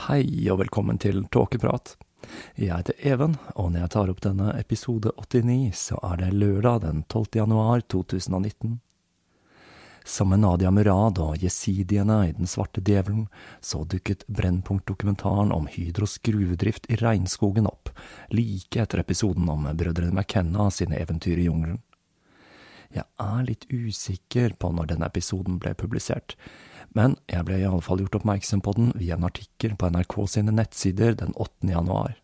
Hei og velkommen til Tåkeprat. Jeg heter Even, og når jeg tar opp denne episode 89, så er det lørdag den 12. januar 2019. Som med Nadia Murad og jesidiene i Den svarte djevelen, så dukket Brennpunkt-dokumentaren om Hydros gruvedrift i regnskogen opp, like etter episoden om brødrene McKenna sine eventyr i jungelen. Jeg er litt usikker på når denne episoden ble publisert, men jeg ble i alle fall gjort oppmerksom på den via en artikkel på NRK sine nettsider den 8. januar.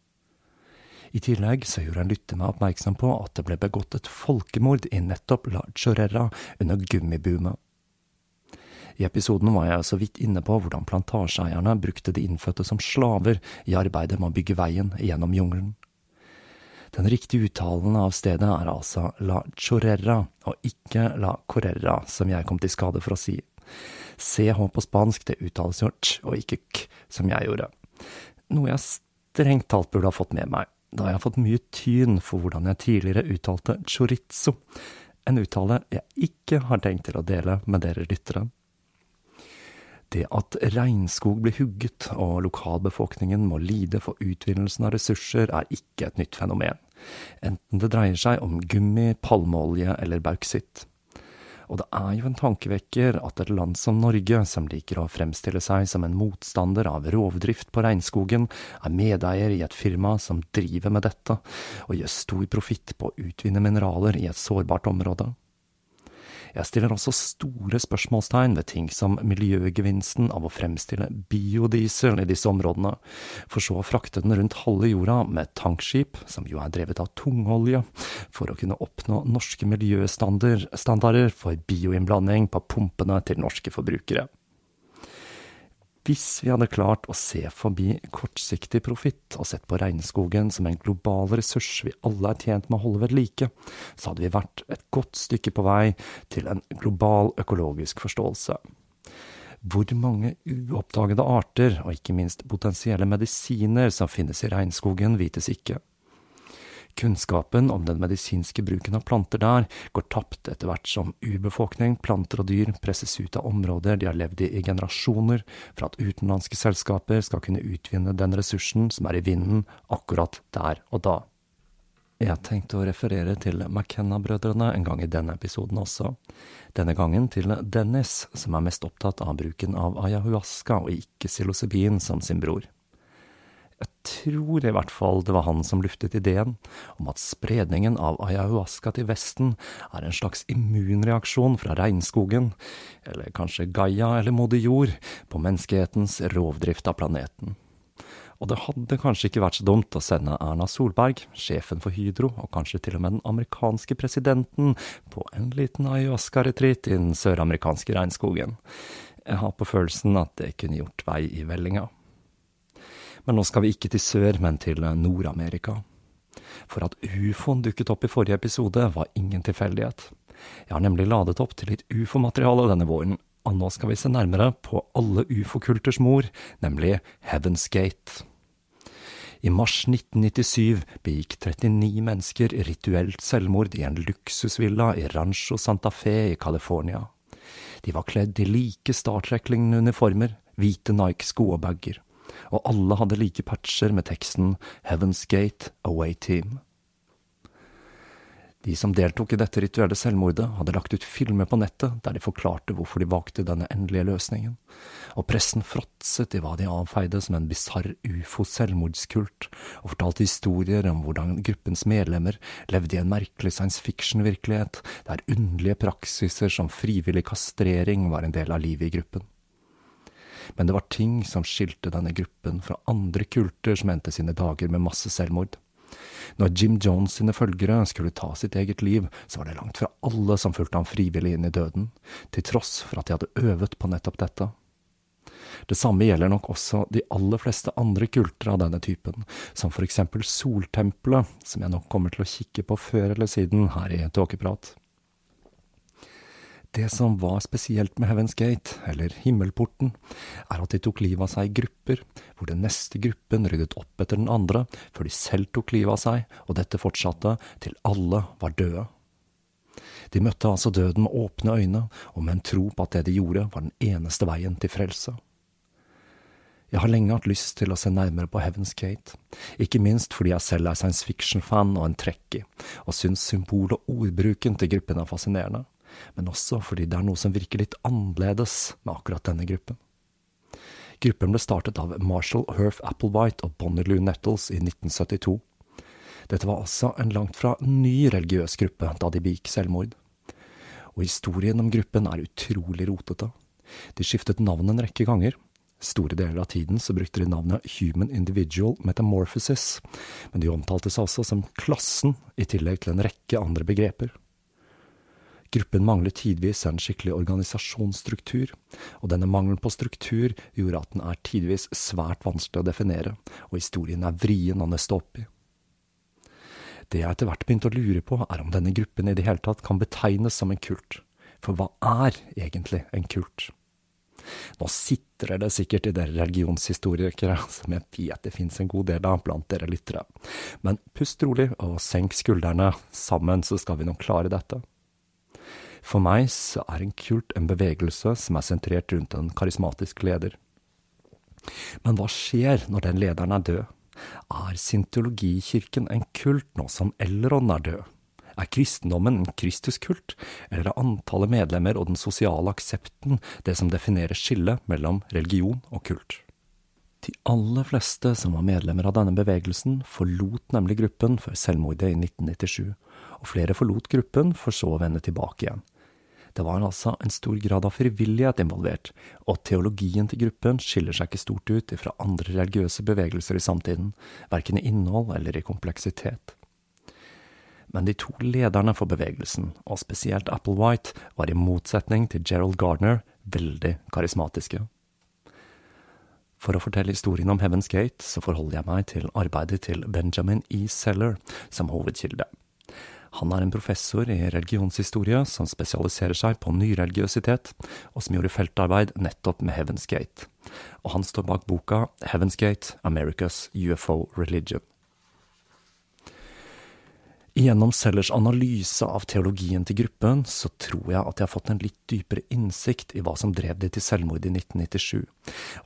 I tillegg så gjorde en lytter meg oppmerksom på at det ble begått et folkemord i nettopp La Chorera under gummiboomet. I episoden var jeg så vidt inne på hvordan plantasjeeierne brukte de innfødte som slaver i arbeidet med å bygge veien gjennom jungelen. Den riktige uttalen av stedet er altså La Chorera og ikke La Correra, som jeg kom til skade for å si. CH på spansk, det uttales jo ch og ikke k, som jeg gjorde. Noe jeg strengt talt burde ha fått med meg, da jeg har fått mye tyn for hvordan jeg tidligere uttalte chorizo, en uttale jeg ikke har tenkt til å dele med dere lyttere. Det at regnskog blir hugget og lokalbefolkningen må lide for utvinnelsen av ressurser, er ikke et nytt fenomen, enten det dreier seg om gummi, palmeolje eller bauksitt. Og det er jo en tankevekker at et land som Norge, som liker å fremstille seg som en motstander av rovdrift på regnskogen, er medeier i et firma som driver med dette, og gjør stor profitt på å utvinne mineraler i et sårbart område. Jeg stiller også store spørsmålstegn ved ting som miljøgevinsten av å fremstille biodiesel i disse områdene, for så å frakte den rundt halve jorda med tankskip, som jo er drevet av tungolje, for å kunne oppnå norske miljøstandarder for bioinnblanding på pumpene til norske forbrukere. Hvis vi hadde klart å se forbi kortsiktig profitt og sett på regnskogen som en global ressurs vi alle er tjent med å holde ved like, så hadde vi vært et godt stykke på vei til en global økologisk forståelse. Hvor mange uoppdagede arter, og ikke minst potensielle medisiner som finnes i regnskogen, vites ikke. Kunnskapen om den medisinske bruken av planter der går tapt etter hvert som urbefolkning, planter og dyr presses ut av områder de har levd i i generasjoner, for at utenlandske selskaper skal kunne utvinne den ressursen som er i vinden akkurat der og da. Jeg tenkte å referere til McKenna-brødrene en gang i denne episoden også. Denne gangen til Dennis, som er mest opptatt av bruken av ayahuasca og ikke psilocybin som sin bror. Jeg tror i hvert fall det var han som luftet ideen om at spredningen av ayahuasca til Vesten er en slags immunreaksjon fra regnskogen, eller kanskje Gaia eller moder jord, på menneskehetens rovdrift av planeten. Og det hadde kanskje ikke vært så dumt å sende Erna Solberg, sjefen for Hydro, og kanskje til og med den amerikanske presidenten, på en liten ayahuasca-retreat i den søramerikanske regnskogen. Jeg har på følelsen at det kunne gjort vei i vellinga. Men nå skal vi ikke til sør, men til Nord-Amerika. For at ufoen dukket opp i forrige episode, var ingen tilfeldighet. Jeg har nemlig ladet opp til litt ufo-materiale denne våren, og nå skal vi se nærmere på alle ufo-kulters mor, nemlig Heaven's Gate. I mars 1997 begikk 39 mennesker rituelt selvmord i en luksusvilla i Rancho Santa Fe i California. De var kledd i like Star Trek-lignende uniformer, hvite Nike-sko og bager, og alle hadde like patcher med teksten Heaven's Gate Away Team. De som deltok i dette rituelle selvmordet, hadde lagt ut filmer på nettet der de forklarte hvorfor de valgte denne endelige løsningen, og pressen fråtset i hva de avfeide som en bisarr ufo-selvmordskult, og fortalte historier om hvordan gruppens medlemmer levde i en merkelig science fiction-virkelighet, der underlige praksiser som frivillig kastrering var en del av livet i gruppen. Men det var ting som skilte denne gruppen fra andre kulter som endte sine dager med masse selvmord. Når Jim Jones sine følgere skulle ta sitt eget liv, så var det langt fra alle som fulgte ham frivillig inn i døden, til tross for at de hadde øvet på nettopp dette. Det samme gjelder nok også de aller fleste andre kulter av denne typen, som for eksempel Soltempelet, som jeg nok kommer til å kikke på før eller siden her i Tåkeprat. Det som var spesielt med Heaven's Gate, eller Himmelporten, er at de tok livet av seg i grupper, hvor den neste gruppen ryddet opp etter den andre, før de selv tok livet av seg, og dette fortsatte til alle var døde. De møtte altså døden med åpne øyne, og med en tro på at det de gjorde, var den eneste veien til frelse. Jeg har lenge hatt lyst til å se nærmere på Heaven's Gate, ikke minst fordi jeg selv er science fiction-fan og en trekkie, og syns symbol- og ordbruken til gruppen er fascinerende men også fordi det er noe som virker litt annerledes med akkurat denne gruppen. Gruppen ble startet av Marshall Herf Applewhite og Bonnie Lou Nettles i 1972. Dette var altså en langt fra ny religiøs gruppe da de begikk selvmord. Og historien om gruppen er utrolig rotete. De skiftet navn en rekke ganger. Store deler av tiden så brukte de navnet Human Individual Metamorphosis, men de omtalte seg også som Klassen, i tillegg til en rekke andre begreper. Gruppen mangler tidvis en skikkelig organisasjonsstruktur, og denne mangelen på struktur gjorde at den er tidvis svært vanskelig å definere, og historien er vrien å nøste opp i. Det jeg etter hvert begynte å lure på, er om denne gruppen i det hele tatt kan betegnes som en kult. For hva er egentlig en kult? Nå sitrer det sikkert i dere religionshistorikere, som jeg vet det fins en god del av blant dere lyttere, men pust rolig og senk skuldrene, sammen så skal vi nok klare dette. For meg så er en kult en bevegelse som er sentrert rundt en karismatisk leder. Men hva skjer når den lederen er død? Er syntologikirken en kult nå som Elron er død? Er kristendommen en Kristuskult, eller er antallet medlemmer og den sosiale aksepten det som definerer skillet mellom religion og kult? De aller fleste som var medlemmer av denne bevegelsen, forlot nemlig gruppen før selvmordet i 1997, og flere forlot gruppen for så å vende tilbake igjen. Det var altså en stor grad av frivillighet involvert, og teologien til gruppen skiller seg ikke stort ut fra andre religiøse bevegelser i samtiden, verken i innhold eller i kompleksitet. Men de to lederne for bevegelsen, og spesielt Applewhite, var i motsetning til Gerald Gardner veldig karismatiske. For å fortelle historien om Heaven's Gate, så forholder jeg meg til arbeidet til Benjamin E. Seller som hovedkilde. Han er en professor i religionshistorie som spesialiserer seg på nyreligiøsitet, og som gjorde feltarbeid nettopp med Heaven's Gate. Og han står bak boka Heaven's Gate, America's UFO Religion. Gjennom Sellers analyse av teologien til gruppen, så tror jeg at jeg har fått en litt dypere innsikt i hva som drev de til selvmord i 1997,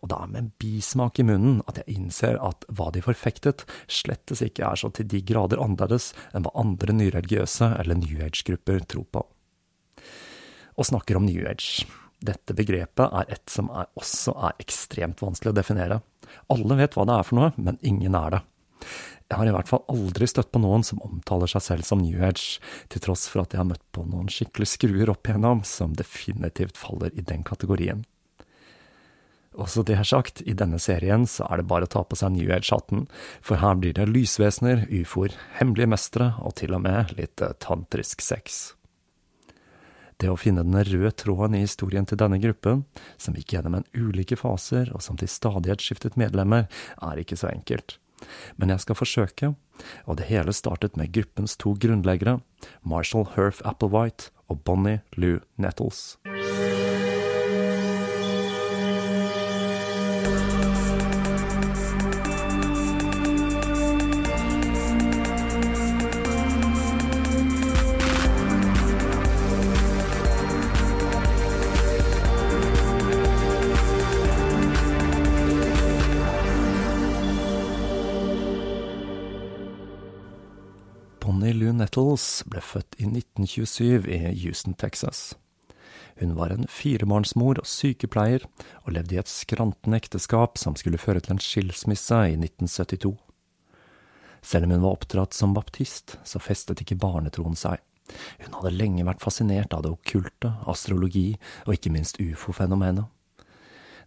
og det er med en bismak i munnen at jeg innser at hva de forfektet, slettes ikke er så til de grader annerledes enn hva andre nyreligiøse eller New Age-grupper tror på. Og snakker om New Age. Dette begrepet er et som er også er ekstremt vanskelig å definere. Alle vet hva det er for noe, men ingen er det. Jeg har i hvert fall aldri støtt på noen som omtaler seg selv som New Age, til tross for at jeg har møtt på noen skikkelig skruer opp igjennom som definitivt faller i den kategorien. Også det er sagt, i denne serien så er det bare å ta på seg New Age-hatten, for her blir det lysvesener, ufoer, hemmelige mestere og til og med litt tantrisk sex. Det å finne den røde tråden i historien til denne gruppen, som gikk gjennom en ulike faser og som til stadighet skiftet medlemmer, er ikke så enkelt. Men jeg skal forsøke, og det hele startet med gruppens to grunnleggere, Marshall Herf Applewhite og Bonnie Lou Nettles. Nettles ble født i 1927 i Houston, Texas. Hun var en firebarnsmor og sykepleier, og levde i et skrantende ekteskap som skulle føre til en skilsmisse i 1972. Selv om hun var oppdratt som baptist, så festet ikke barnetroen seg. Hun hadde lenge vært fascinert av det okkulte, astrologi og ikke minst ufo-fenomenet.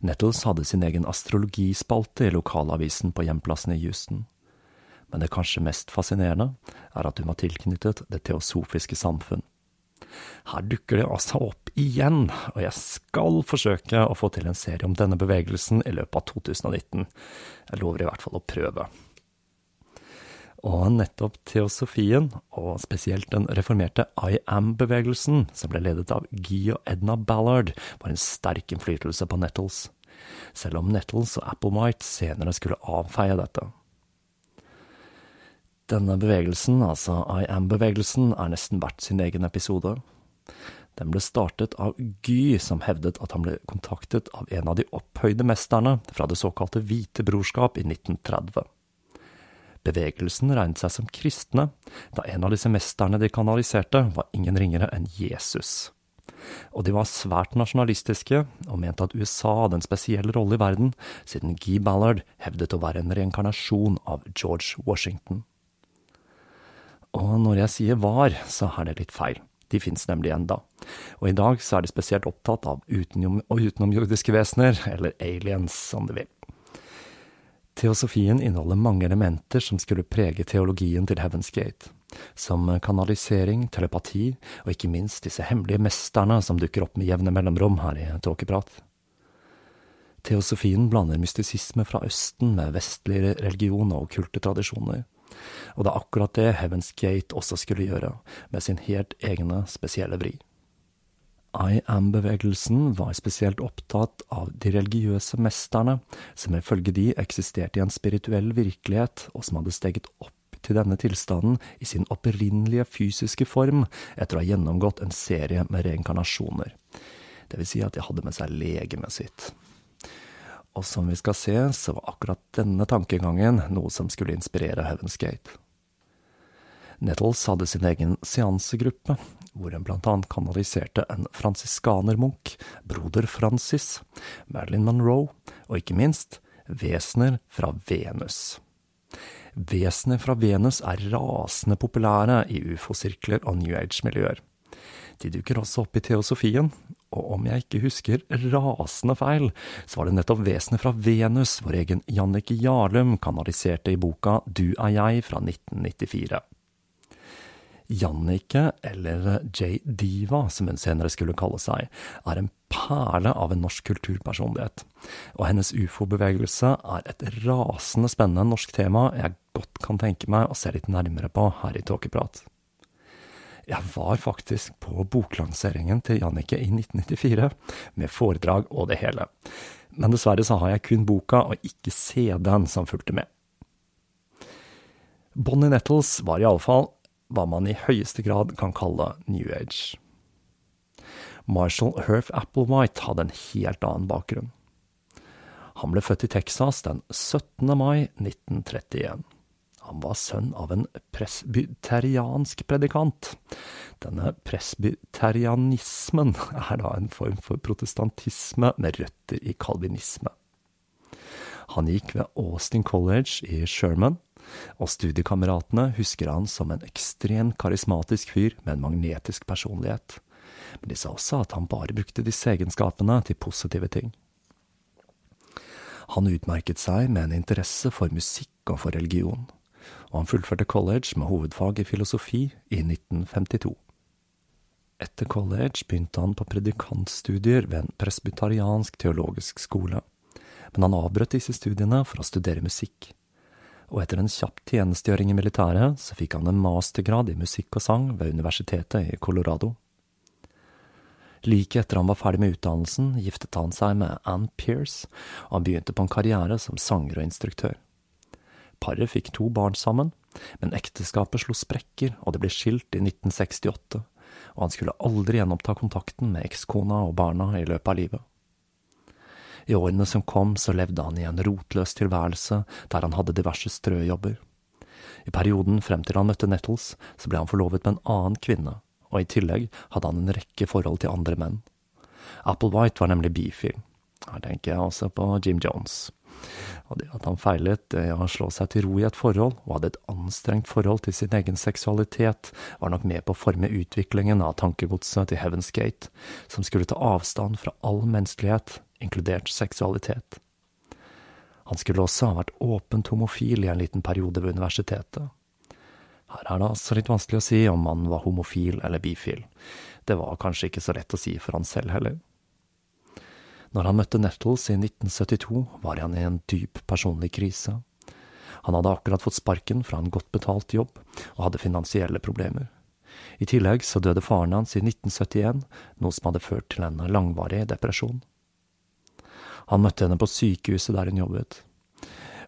Nettles hadde sin egen astrologispalte i lokalavisen på hjemplassen i Houston men det kanskje mest fascinerende er at hun var tilknyttet Det teosofiske samfunn. Her dukker det altså opp igjen, og jeg skal forsøke å få til en serie om denne bevegelsen i løpet av 2019. Jeg lover i hvert fall å prøve. Og nettopp teosofien, og spesielt den reformerte I Am-bevegelsen, som ble ledet av Guy og Edna Ballard, var en sterk innflytelse på Nettles, selv om Nettles og Applewhite senere skulle avfeie dette. Denne bevegelsen, altså I Am-bevegelsen, er nesten verdt sin egen episode. Den ble startet av Gy, som hevdet at han ble kontaktet av en av de opphøyde mesterne fra det såkalte Hvite brorskap i 1930. Bevegelsen regnet seg som kristne, da en av disse mesterne de kanaliserte, var ingen ringere enn Jesus. Og de var svært nasjonalistiske, og mente at USA hadde en spesiell rolle i verden, siden Guy Ballard hevdet å være en reinkarnasjon av George Washington. Og når jeg sier var, så er det litt feil. De fins nemlig enda. Og i dag så er de spesielt opptatt av utenom, utenomjordiske vesener, eller aliens, som de vil. Teosofien inneholder mange elementer som skulle prege teologien til Heaven's Gate, som kanalisering, telepati og ikke minst disse hemmelige mesterne som dukker opp med jevne mellomrom her i Tåkeprat. Teosofien blander mystisisme fra Østen med vestlig religion og okkulte tradisjoner og det er akkurat det Heaven's Gate også skulle gjøre, med sin helt egne, spesielle vri. I Am-bevegelsen var spesielt opptatt av de religiøse mesterne, som ifølge de eksisterte i en spirituell virkelighet, og som hadde steget opp til denne tilstanden i sin opprinnelige fysiske form etter å ha gjennomgått en serie med reinkarnasjoner. Det vil si at de hadde med seg legemet sitt. Og som vi skal se, så var akkurat denne tankegangen noe som skulle inspirere Heaven's Gate. Nettles hadde sin egen seansegruppe, hvor en blant annet kanaliserte en fransiskanermunk, broder Francis, Marilyn Monroe og ikke minst vesener fra Venus. Vesener fra Venus er rasende populære i ufo-sirkler og New Age-miljøer. De dukker også opp i teosofien, og om jeg ikke husker rasende feil, så var det nettopp vesenet fra Venus vår egen Jannicke Jarlum kanaliserte i boka Du er jeg fra 1994. Jannicke, eller J. Diva som hun senere skulle kalle seg, er en perle av en norsk kulturpersonlighet, og hennes ufo-bevegelse er et rasende spennende norsk tema jeg godt kan tenke meg å se litt nærmere på her i Tåkeprat. Jeg var faktisk på boklanseringen til Jannicke i 1994, med foredrag og det hele. Men dessverre så har jeg kun boka og ikke CD-en som fulgte med. Bonnie Nettles var iallfall hva man i høyeste grad kan kalle New Age. Marshall Herf Applewhite hadde en helt annen bakgrunn. Han ble født i Texas den 17. mai 1931. Han var sønn av en presbyteriansk predikant. Denne presbyterianismen er da en form for protestantisme med røtter i kalvinisme. Han gikk ved Austin College i Sherman, og studiekameratene husker han som en ekstremt karismatisk fyr med en magnetisk personlighet. Men de sa også at han bare brukte disse egenskapene til positive ting. Han utmerket seg med en interesse for musikk og for religion og han fullførte college med hovedfag i filosofi i 1952. Etter college begynte han på predikantstudier ved en presbyteriansk teologisk skole, men han avbrøt disse studiene for å studere musikk. Og etter en kjapp tjenestegjøring i militæret, så fikk han en mastergrad i musikk og sang ved universitetet i Colorado. Like etter han var ferdig med utdannelsen, giftet han seg med Ann Pierce, og han begynte på en karriere som sanger og instruktør. Paret fikk to barn sammen, men ekteskapet slo sprekker, og det ble skilt i 1968, og han skulle aldri gjenoppta kontakten med ekskona og barna i løpet av livet. I årene som kom, så levde han i en rotløs tilværelse der han hadde diverse strøjobber. I perioden frem til han møtte Nettles, så ble han forlovet med en annen kvinne, og i tillegg hadde han en rekke forhold til andre menn. Applewhite var nemlig bifil. Her tenker jeg også på Jim Jones. Og det at han feilet det å slå seg til ro i et forhold, og hadde et anstrengt forhold til sin egen seksualitet, var nok med på å forme utviklingen av tankegodset til Heaven's Gate, som skulle ta avstand fra all menneskelighet, inkludert seksualitet. Han skulle også ha vært åpent homofil i en liten periode ved universitetet. Her er det altså litt vanskelig å si om mannen var homofil eller bifil. Det var kanskje ikke så lett å si for han selv heller. Når han møtte Nettles i 1972, var han i en dyp personlig krise. Han hadde akkurat fått sparken fra en godt betalt jobb, og hadde finansielle problemer. I tillegg så døde faren hans i 1971, noe som hadde ført til en langvarig depresjon. Han møtte henne på sykehuset der hun jobbet.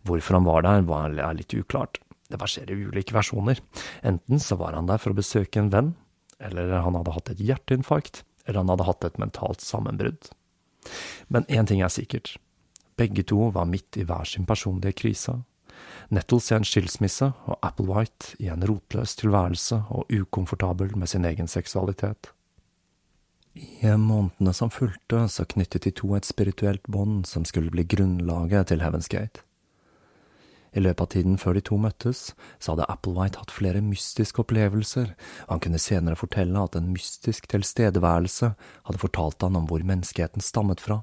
Hvorfor han var der, var litt uklart. Det verserer ulike versjoner. Enten så var han der for å besøke en venn, eller han hadde hatt et hjerteinfarkt, eller han hadde hatt et mentalt sammenbrudd. Men én ting er sikkert. Begge to var midt i hver sin personlige krise. Nettles i en skilsmisse, og Applewhite i en rotløs tilværelse og ukomfortabel med sin egen seksualitet. I månedene som fulgte, så knyttet de to et spirituelt bånd som skulle bli grunnlaget til Heaven's Gate. I løpet av tiden før de to møttes, så hadde Applewhite hatt flere mystiske opplevelser, og han kunne senere fortelle at en mystisk tilstedeværelse hadde fortalt han om hvor menneskeheten stammet fra,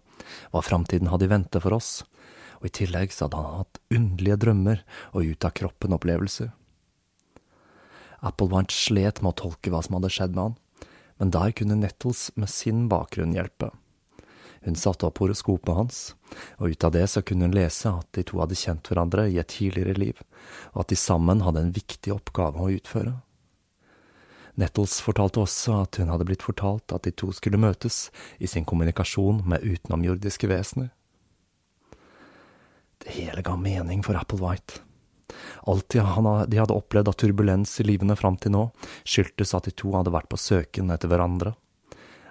hva framtiden hadde i vente for oss, og i tillegg så hadde han hatt underlige drømmer og ut-av-kroppen-opplevelser. Applewhite slet med å tolke hva som hadde skjedd med han, men der kunne Nettles med sin bakgrunn hjelpe. Hun satte opp horoskopet hans, og ut av det så kunne hun lese at de to hadde kjent hverandre i et tidligere liv, og at de sammen hadde en viktig oppgave å utføre. Nettles fortalte også at hun hadde blitt fortalt at de to skulle møtes i sin kommunikasjon med utenomjordiske vesener. Det hele ga mening for Applewhite. Alt de hadde opplevd av turbulens i livene fram til nå, skyldtes at de to hadde vært på søken etter hverandre,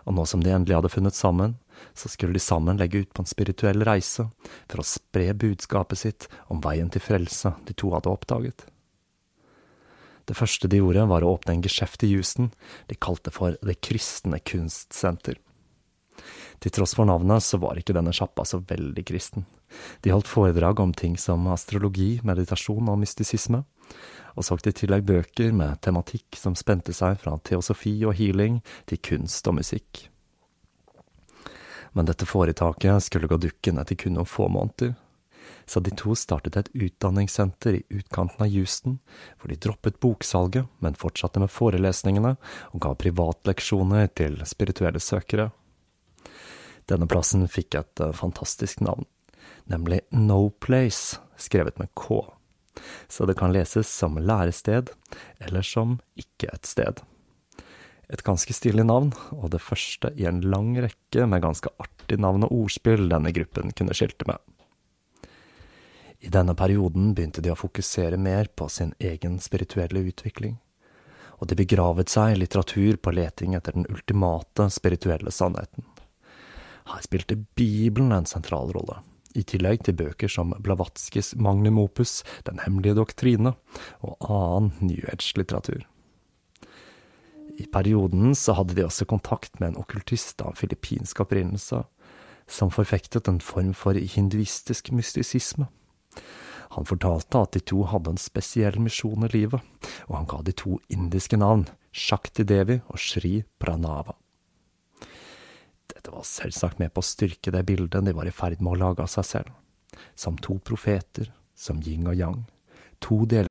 og nå som de endelig hadde funnet sammen, så skulle de sammen legge ut på en spirituell reise for å spre budskapet sitt om veien til frelse de to hadde oppdaget. Det første de gjorde, var å åpne en geskjeft i Houston de kalte for Det kristne kunstsenter. Til tross for navnet så var ikke denne sjappa så veldig kristen. De holdt foredrag om ting som astrologi, meditasjon og mystisisme, og solgte i tillegg bøker med tematikk som spente seg fra teosofi og healing til kunst og musikk men dette foretaket skulle gå dukken etter kun noen få måneder. Så de to startet et utdanningssenter i utkanten av Houston, hvor de droppet boksalget, men fortsatte med forelesningene og ga privatleksjoner til spirituelle søkere. Denne plassen fikk et uh, fantastisk navn, nemlig No Place, skrevet med K. Så det kan leses som lærested, eller som ikke et sted. Et ganske stilig navn, og det første i en lang rekke med ganske artig navn og ordspill denne gruppen kunne skilte med. I denne perioden begynte de å fokusere mer på sin egen spirituelle utvikling, og de begravet seg i litteratur på leting etter den ultimate spirituelle sannheten. Her spilte Bibelen en sentral rolle, i tillegg til bøker som Blavatskis Magnum opus Den hemmelige doktrine og annen New Age-litteratur. I perioden så hadde de også kontakt med en okkultist av filippinsk opprinnelse, som forfektet en form for hinduistisk mystisisme. Han fortalte at de to hadde en spesiell misjon i livet, og han ga de to indiske navn, Shakti Devi og Shri Pranava. Dette var selvsagt med på å styrke det bildet de var i ferd med å lage av seg selv, som to profeter, som yin og yang, to deler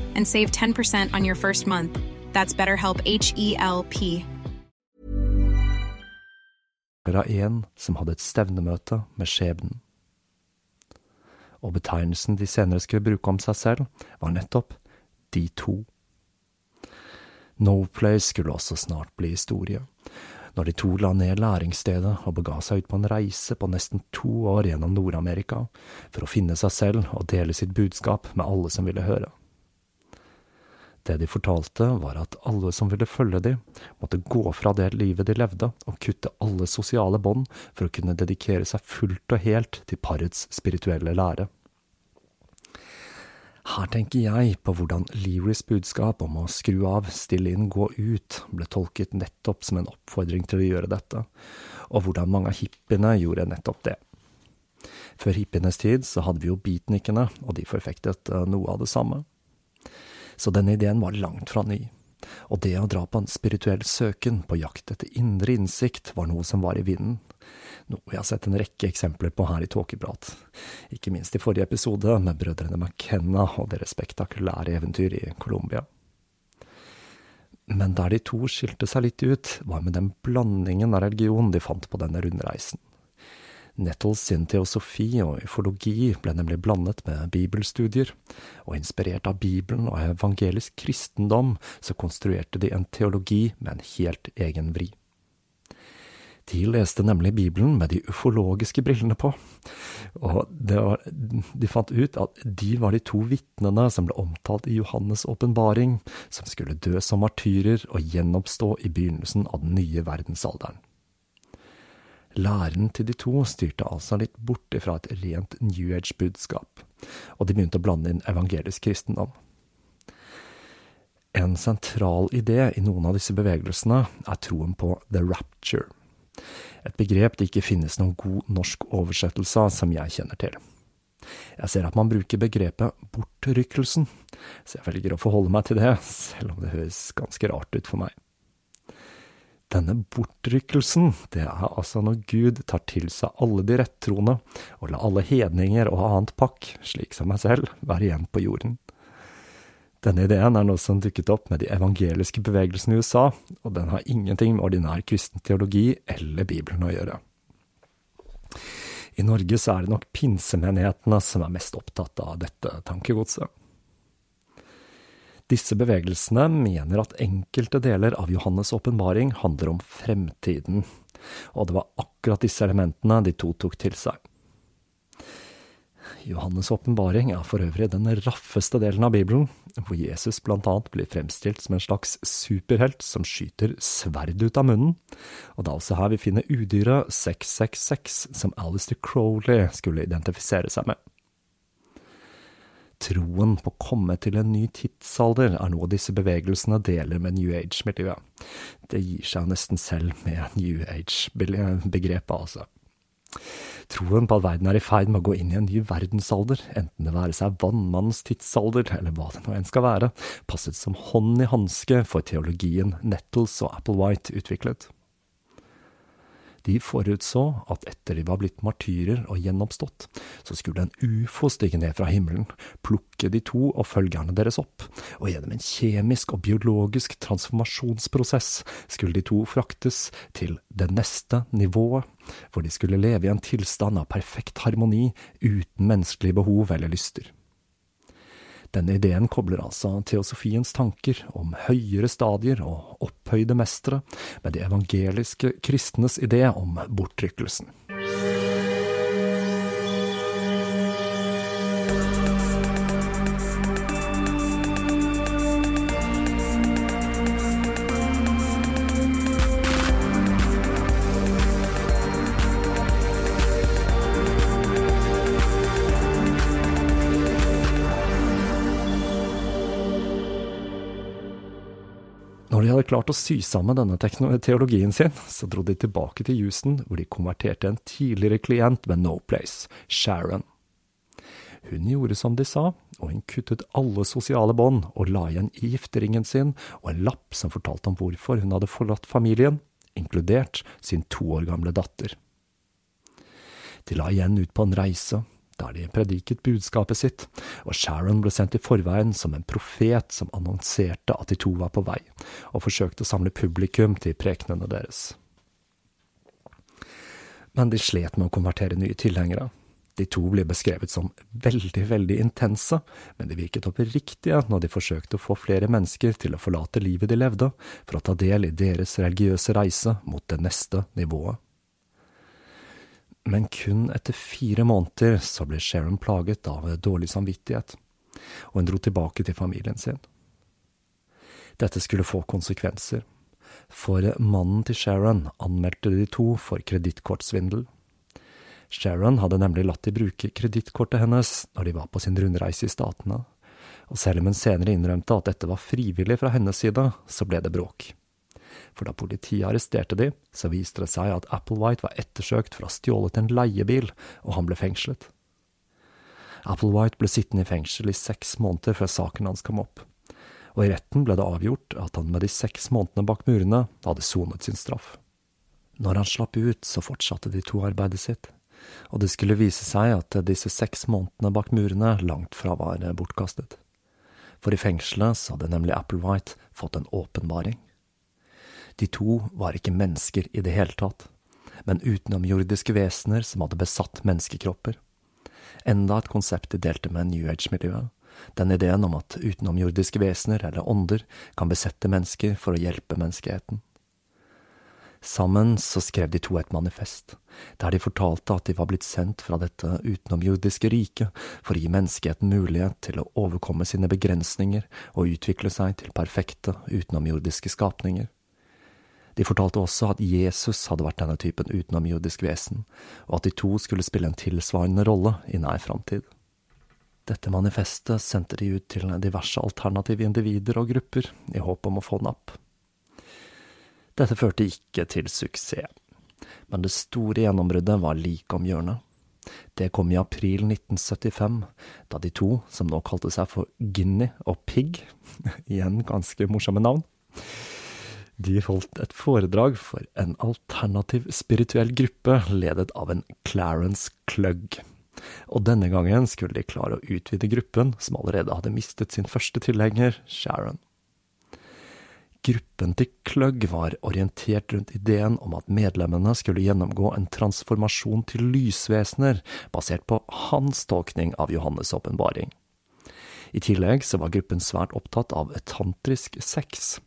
and save 10% on your first month. That's BetterHelp E L P. av en som hadde et stevnemøte med skjebnen. Og betegnelsen de senere skulle bruke om seg selv, var nettopp de to. Place skulle også snart bli historie, når de to la ned læringsstedet og bega seg ut på en reise på nesten to år gjennom Nord-Amerika for å finne seg selv og dele sitt budskap med alle som ville høre. Det de fortalte, var at alle som ville følge dem, måtte gå fra det livet de levde, og kutte alle sosiale bånd for å kunne dedikere seg fullt og helt til parets spirituelle lære. Her tenker jeg på hvordan Learys budskap om å skru av, stille inn, gå ut ble tolket nettopp som en oppfordring til å gjøre dette, og hvordan mange av hippiene gjorde nettopp det. Før hippienes tid så hadde vi jo beatnikene, og de forfektet eh, noe av det samme så denne ideen var langt fra ny. Og det å dra på en spirituell søken på jakt etter indre innsikt var noe som var i vinden, noe jeg har sett en rekke eksempler på her i Tåkeprat, ikke minst i forrige episode med brødrene McKenna og deres spektakulære eventyr i Colombia. Men der de to skilte seg litt ut, var med den blandingen av religion de fant på denne rundreisen. Nettles sin teosofi og ufologi ble nemlig blandet med bibelstudier, og inspirert av Bibelen og evangelisk kristendom, så konstruerte de en teologi med en helt egen vri. De leste nemlig Bibelen med de ufologiske brillene på, og var, de fant ut at de var de to vitnene som ble omtalt i Johannes' åpenbaring, som skulle dø som martyrer og gjenoppstå i begynnelsen av den nye verdensalderen. Læren til de to styrte altså litt bort ifra et rent New Age-budskap, og de begynte å blande inn evangelisk kristendom. En sentral idé i noen av disse bevegelsene er troen på the rapture, et begrep det ikke finnes noen god norsk oversettelse av som jeg kjenner til. Jeg ser at man bruker begrepet bortrykkelsen, så jeg velger å forholde meg til det, selv om det høres ganske rart ut for meg. Denne bortrykkelsen, det er altså når Gud tar til seg alle de rettroende, og lar alle hedninger og annet pakk, slik som meg selv, være igjen på jorden. Denne ideen er noe som dukket opp med de evangeliske bevegelsene i USA, og den har ingenting med ordinær kristen teologi eller Bibelen å gjøre. I Norge så er det nok pinsemenighetene som er mest opptatt av dette tankegodset. Disse bevegelsene mener at enkelte deler av Johannes' åpenbaring handler om fremtiden, og det var akkurat disse elementene de to tok til seg. Johannes' åpenbaring er for øvrig den raffeste delen av Bibelen, hvor Jesus annet blir fremstilt som en slags superhelt som skyter sverd ut av munnen, og det er også her vi finner udyret 666, som Alistair Crowley skulle identifisere seg med. Troen på å komme til en ny tidsalder er noe disse bevegelsene deler med New Age-miljøet. Det gir seg nesten selv med New Age-begrepet, altså. Troen på at verden er i ferd med å gå inn i en ny verdensalder, enten det være seg vannmannens tidsalder eller hva det nå enn skal være, passet som hånd i hanske for teologien Nettles og Applewhite utviklet. De forutså at etter de var blitt martyrer og gjennomstått, så skulle en ufo stige ned fra himmelen, plukke de to og følgerne deres opp, og gjennom en kjemisk og biologisk transformasjonsprosess skulle de to fraktes til det neste nivået, hvor de skulle leve i en tilstand av perfekt harmoni uten menneskelige behov eller lyster. Denne ideen kobler altså teosofiens tanker om høyere stadier og opphøyde mestere med de evangeliske kristnes idé om bortrykkelsen. Klart å sy sammen denne teologien sin, så dro de tilbake til Houston, hvor de konverterte en tidligere klient ved No Place, Sharon. Hun gjorde som de sa, og hun kuttet alle sosiale bånd og la igjen i gifteringen sin og en lapp som fortalte om hvorfor hun hadde forlatt familien, inkludert sin to år gamle datter. De la igjen ut på en reise, der de prediket budskapet sitt, og Sharon ble sendt i forveien som en profet som annonserte at de to var på vei, og forsøkte å samle publikum til prekenene deres. Men de slet med å konvertere nye tilhengere. De to ble beskrevet som veldig, veldig intense, men de virket oppriktige når de forsøkte å få flere mennesker til å forlate livet de levde, for å ta del i deres religiøse reise mot det neste nivået men kun etter fire måneder så ble Sharon plaget av dårlig samvittighet, og hun dro tilbake til familien sin. Dette skulle få konsekvenser, for mannen til Sharon anmeldte de to for kredittkortsvindel. Sharon hadde nemlig latt de bruke kredittkortet hennes når de var på sin rundreise i Statene, og selv om hun senere innrømte at dette var frivillig fra hennes side, så ble det bråk for da politiet arresterte de, så viste det seg at Applewhite var ettersøkt for å ha stjålet en leiebil, og han ble fengslet. Applewhite ble sittende i fengsel i seks måneder før saken hans kom opp, og i retten ble det avgjort at han med de seks månedene bak murene hadde sonet sin straff. Når han slapp ut, så fortsatte de to arbeidet sitt, og det skulle vise seg at disse seks månedene bak murene langt fra var bortkastet. For i fengselet så hadde nemlig Applewhite fått en åpenbaring. De to var ikke mennesker i det hele tatt, men utenomjordiske vesener som hadde besatt menneskekropper. Enda et konsept de delte med New Age-miljøet, den ideen om at utenomjordiske vesener, eller ånder, kan besette mennesker for å hjelpe menneskeheten. Sammen så skrev de to et manifest, der de fortalte at de var blitt sendt fra dette utenomjordiske riket for å gi menneskeheten mulighet til å overkomme sine begrensninger og utvikle seg til perfekte utenomjordiske skapninger. De fortalte også at Jesus hadde vært denne typen utenomjordisk vesen, og at de to skulle spille en tilsvarende rolle i nær framtid. Dette manifestet sendte de ut til diverse alternative individer og grupper, i håp om å få napp. Dette førte ikke til suksess, men det store gjennombruddet var like om hjørnet. Det kom i april 1975, da de to, som nå kalte seg for Guinea og Pig, igjen ganske morsomme navn, de holdt et foredrag for en alternativ spirituell gruppe ledet av en Clarence Clugg. Og denne gangen skulle de klare å utvide gruppen, som allerede hadde mistet sin første tilhenger, Sharon. Gruppen til Clugg var orientert rundt ideen om at medlemmene skulle gjennomgå en transformasjon til lysvesener, basert på hans tolkning av Johannes' åpenbaring. I tillegg så var gruppen svært opptatt av tantrisk sex,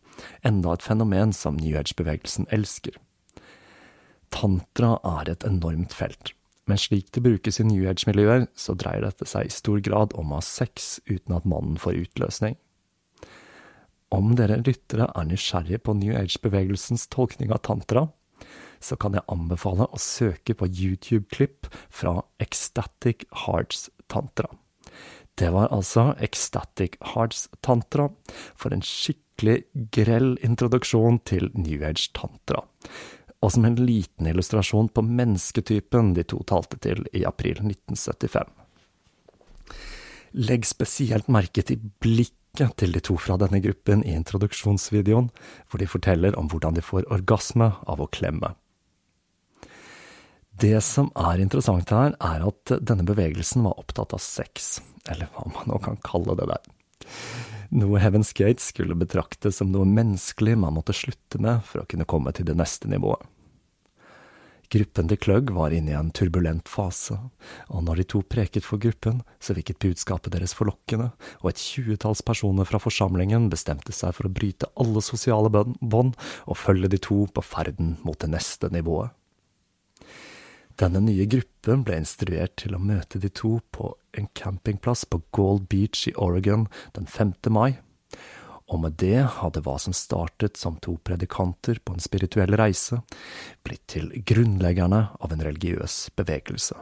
enda et fenomen som New Age-bevegelsen elsker. Tantra er et enormt felt, men slik det brukes i New Age-miljøer, så dreier dette seg i stor grad om å ha sex uten at mannen får utløsning. Om dere lyttere er nysgjerrige på New Age-bevegelsens tolkning av tantra, så kan jeg anbefale å søke på YouTube-klipp fra Ecstatic Hearts Tantra. Det var altså Ecstatic Hearts Tantra, for en skikkelig grell introduksjon til New Age Tantra. og som en liten illustrasjon på mennesketypen de to talte til i april 1975. Legg spesielt merke til blikket til de to fra denne gruppen i introduksjonsvideoen, hvor de forteller om hvordan de får orgasme av å klemme. Det som er interessant her, er at denne bevegelsen var opptatt av sex, eller hva man nå kan kalle det der. Noe Heaven's Gate skulle betraktes som noe menneskelig man måtte slutte med for å kunne komme til det neste nivået. Gruppen til Kløgg var inne i en turbulent fase, og når de to preket for gruppen, så virket budskapet deres forlokkende, og et tjuetalls personer fra forsamlingen bestemte seg for å bryte alle sosiale bånd og følge de to på ferden mot det neste nivået. Denne nye gruppen ble instruert til å møte de to på en campingplass på Gold Beach i Oregon den 5. mai, og med det hadde hva som startet som to predikanter på en spirituell reise, blitt til grunnleggerne av en religiøs bevegelse.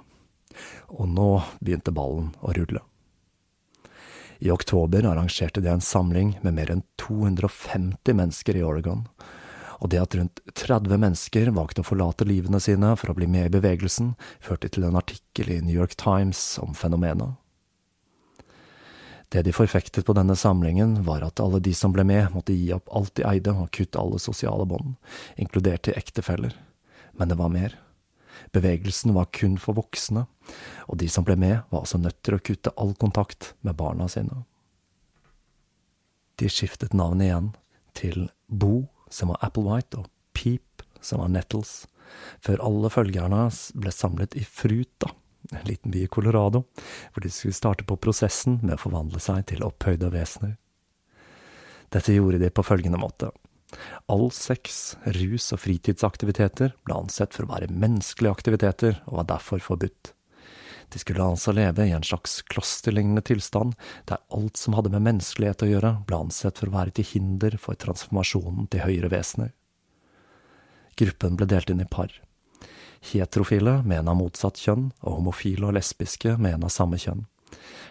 Og nå begynte ballen å rulle. I oktober arrangerte de en samling med mer enn 250 mennesker i Oregon, og det at rundt 30 mennesker valgte å forlate livene sine for å bli med i bevegelsen, førte til en artikkel i New York Times om fenomenet. Det de forfektet på denne samlingen, var at alle de som ble med, måtte gi opp alt de eide og kutte alle sosiale bånd, inkludert til ektefeller. Men det var mer. Bevegelsen var kun for voksne, og de som ble med, var altså nødt til å kutte all kontakt med barna sine. De skiftet navnet igjen til Bo som var Applewhite, og Peep, som var Nettles, før alle følgerne ble samlet i Fruta, en liten by i Colorado, hvor de skulle starte på prosessen med å forvandle seg til opphøyde vesener. Dette gjorde de på følgende måte. All sex, rus og fritidsaktiviteter ble ansett for å være menneskelige aktiviteter og var derfor forbudt. De skulle altså leve i en slags klosterlignende tilstand, der alt som hadde med menneskelighet å gjøre, ble ansett for å være til hinder for transformasjonen til høyere vesener. Gruppen ble delt inn i par. Heterofile med en av motsatt kjønn, og homofile og lesbiske med en av samme kjønn.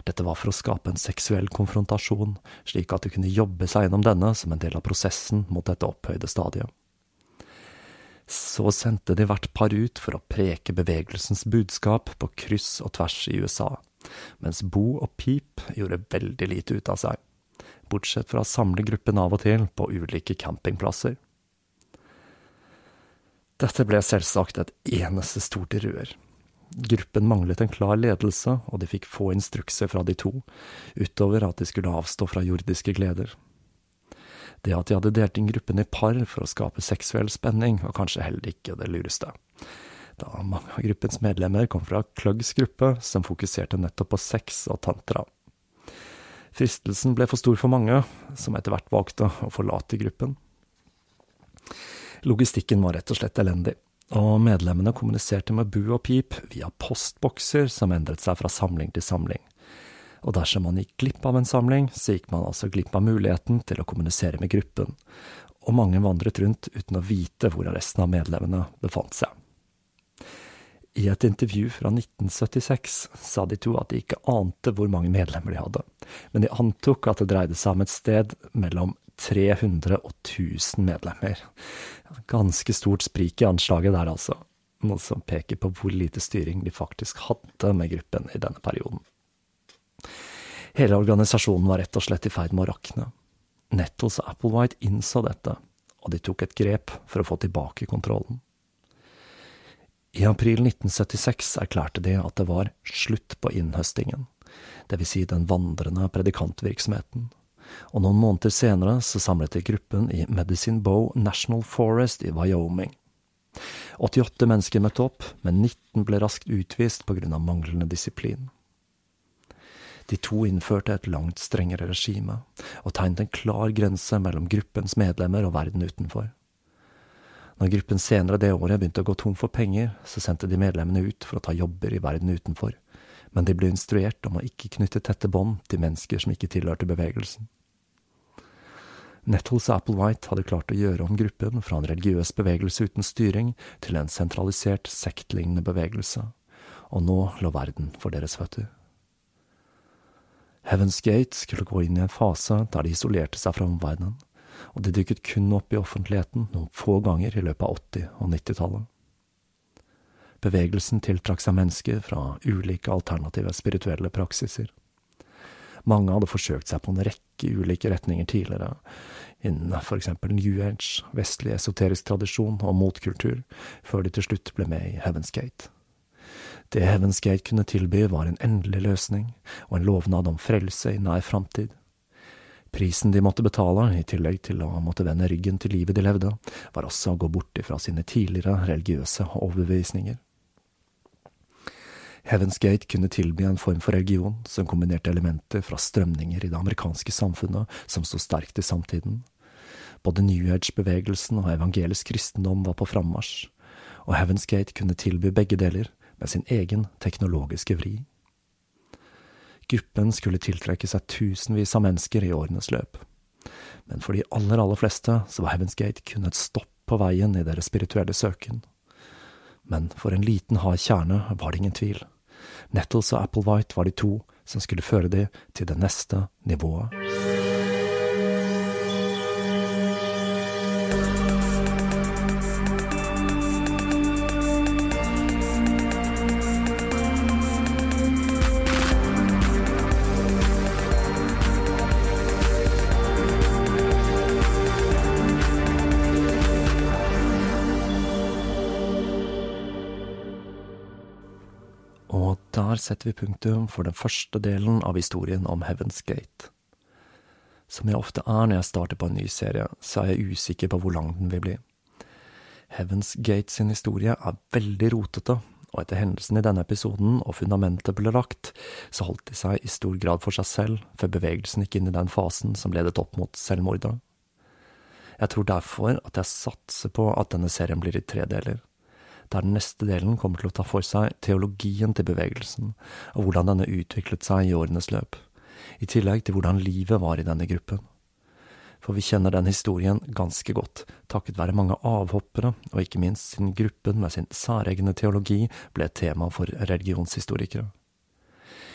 Dette var for å skape en seksuell konfrontasjon, slik at de kunne jobbe seg gjennom denne som en del av prosessen mot dette opphøyde stadiet. Så sendte de hvert par ut for å preke bevegelsens budskap på kryss og tvers i USA, mens Bo og Pip gjorde veldig lite ut av seg, bortsett fra å samle gruppen av og til på ulike campingplasser. Dette ble selvsagt et eneste stort rør. Gruppen manglet en klar ledelse, og de fikk få instrukser fra de to, utover at de skulle avstå fra jordiske gleder. Det at de hadde delt inn gruppen i par for å skape seksuell spenning, var kanskje heller ikke det lureste. Da mange av gruppens medlemmer kom fra Kluggs gruppe, som fokuserte nettopp på sex og tantra. Fristelsen ble for stor for mange, som etter hvert valgte å forlate gruppen. Logistikken var rett og slett elendig, og medlemmene kommuniserte med bu og pip via postbokser som endret seg fra samling til samling og dersom man gikk glipp av en samling, så gikk man altså glipp av muligheten til å kommunisere med gruppen, og mange vandret rundt uten å vite hvor resten av medlemmene befant seg. I et intervju fra 1976 sa de to at de ikke ante hvor mange medlemmer de hadde, men de antok at det dreide seg om et sted mellom 300 og 1000 medlemmer. Ganske stort sprik i anslaget der, altså, noe som peker på hvor lite styring de faktisk hadde med gruppen i denne perioden. Hele organisasjonen var rett og slett i ferd med å rakne. Nettles og Applewhite innså dette, og de tok et grep for å få tilbake kontrollen. I april 1976 erklærte de at det var slutt på innhøstingen, vil si den vandrende predikantvirksomheten, og noen måneder senere så samlet de gruppen i Medicine Bow National Forest i Wyoming. 88 mennesker møtte opp, men 19 ble raskt utvist av manglende disiplin. De to innførte et langt strengere regime, og tegnet en klar grense mellom gruppens medlemmer og verden utenfor. Når gruppen senere det året begynte å gå tom for penger, så sendte de medlemmene ut for å ta jobber i verden utenfor, men de ble instruert om å ikke knytte tette bånd til mennesker som ikke tilhørte bevegelsen. Nettles Applewhite hadde klart å gjøre om gruppen fra en religiøs bevegelse uten styring til en sentralisert, sektlignende bevegelse, og nå lå verden for deres føtter. Heaven's Gate skulle gå inn i en fase der de isolerte seg fra omverdenen, og de dukket kun opp i offentligheten noen få ganger i løpet av 80- og 90-tallet. Bevegelsen tiltrakk seg mennesker fra ulike alternative spirituelle praksiser. Mange hadde forsøkt seg på en rekke ulike retninger tidligere, innen for eksempel New Age, vestlig esoterisk tradisjon og motkultur, før de til slutt ble med i Heaven's Gate. Det Heaven's Gate kunne tilby, var en endelig løsning og en lovnad om frelse i nær framtid. Prisen de måtte betale, i tillegg til å måtte vende ryggen til livet de levde, var også å gå bort ifra sine tidligere religiøse overbevisninger. Heaven's Gate kunne tilby en form for religion som kombinerte elementer fra strømninger i det amerikanske samfunnet som sto sterkt i samtiden. Både New Age-bevegelsen og evangelisk kristendom var på frammarsj, og Heaven's Gate kunne tilby begge deler med sin egen teknologiske vri. Gruppen skulle tiltrekke seg tusenvis av mennesker i årenes løp. Men for de aller, aller fleste så var Heaven's Gate kun et stopp på veien i deres spirituelle søken. Men for en liten, hard kjerne var det ingen tvil. Nettles og Applewhite var de to som skulle føre de til det neste nivået. Setter vi punktum for den første delen av historien om Heaven's Gate. Som jeg ofte er når jeg starter på en ny serie, så er jeg usikker på hvor lang den vil bli. Heaven's Gate sin historie er veldig rotete, og etter hendelsen i denne episoden og fundamentet ble lagt, så holdt de seg i stor grad for seg selv før bevegelsen gikk inn i den fasen som ledet opp mot selvmordet. Jeg tror derfor at jeg satser på at denne serien blir i tre deler der den neste delen kommer til å ta for seg teologien til bevegelsen, og hvordan denne utviklet seg i årenes løp, i tillegg til hvordan livet var i denne gruppen. For vi kjenner den historien ganske godt, takket være mange avhoppere, og ikke minst siden gruppen med sin særegne teologi ble et tema for religionshistorikere.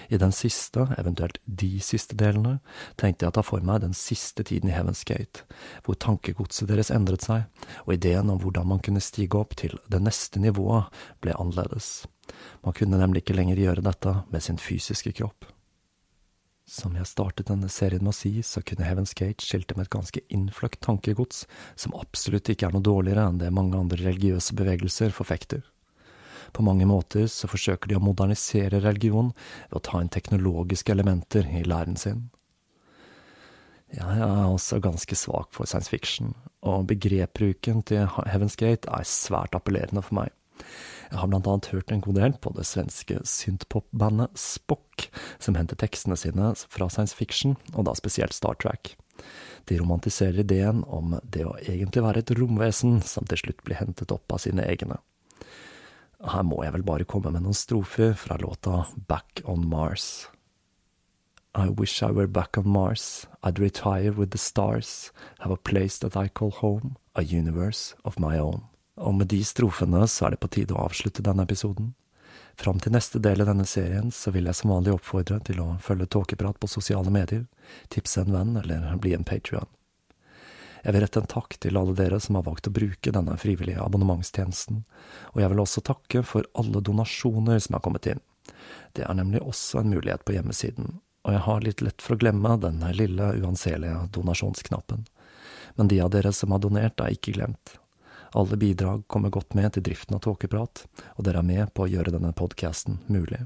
I den siste, eventuelt de siste delene, tenkte jeg å ta for meg den siste tiden i Heaven's Gate, hvor tankegodset deres endret seg, og ideen om hvordan man kunne stige opp til det neste nivået ble annerledes. Man kunne nemlig ikke lenger gjøre dette med sin fysiske kropp. Som jeg startet denne serien med å si, så kunne Heaven's Gate skilte med et ganske innfløkt tankegods, som absolutt ikke er noe dårligere enn det mange andre religiøse bevegelser forfekter. På mange måter så forsøker de å modernisere religion ved å ta inn teknologiske elementer i læren sin. Jeg er også ganske svak for science fiction, og begrepbruken til Heaven's Gate er svært appellerende for meg. Jeg har blant annet hørt en god del på det svenske synthpop-bandet Spock, som henter tekstene sine fra science fiction, og da spesielt Star Trek. De romantiserer ideen om det å egentlig være et romvesen som til slutt blir hentet opp av sine egne. Her må jeg vel bare komme med noen strofer fra låta Back on Mars. I wish I were back on Mars, I'd retire with the stars, have a place that I call home, a universe of my own. Og med de strofene så er det på tide å avslutte denne episoden. Fram til neste del av denne serien så vil jeg som vanlig oppfordre til å følge Tåkeprat på sosiale medier, tipse en venn eller bli en patrion. Jeg vil rette en takk til alle dere som har valgt å bruke denne frivillige abonnementstjenesten, og jeg vil også takke for alle donasjoner som har kommet inn. Det er nemlig også en mulighet på hjemmesiden, og jeg har litt lett for å glemme denne lille, uanselige donasjonsknappen. Men de av dere som har donert, er ikke glemt. Alle bidrag kommer godt med til driften av Tåkeprat, og dere er med på å gjøre denne podkasten mulig.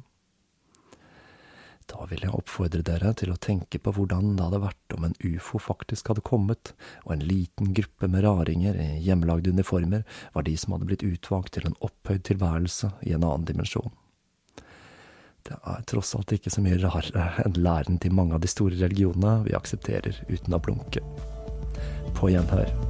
Da vil jeg oppfordre dere til å tenke på hvordan det hadde vært om en ufo faktisk hadde kommet, og en liten gruppe med raringer i hjemmelagde uniformer var de som hadde blitt utvalgt til en opphøyd tilværelse i en annen dimensjon. Det er tross alt ikke så mye rarere enn læren til mange av de store religionene vi aksepterer uten å blunke. På gjenhør.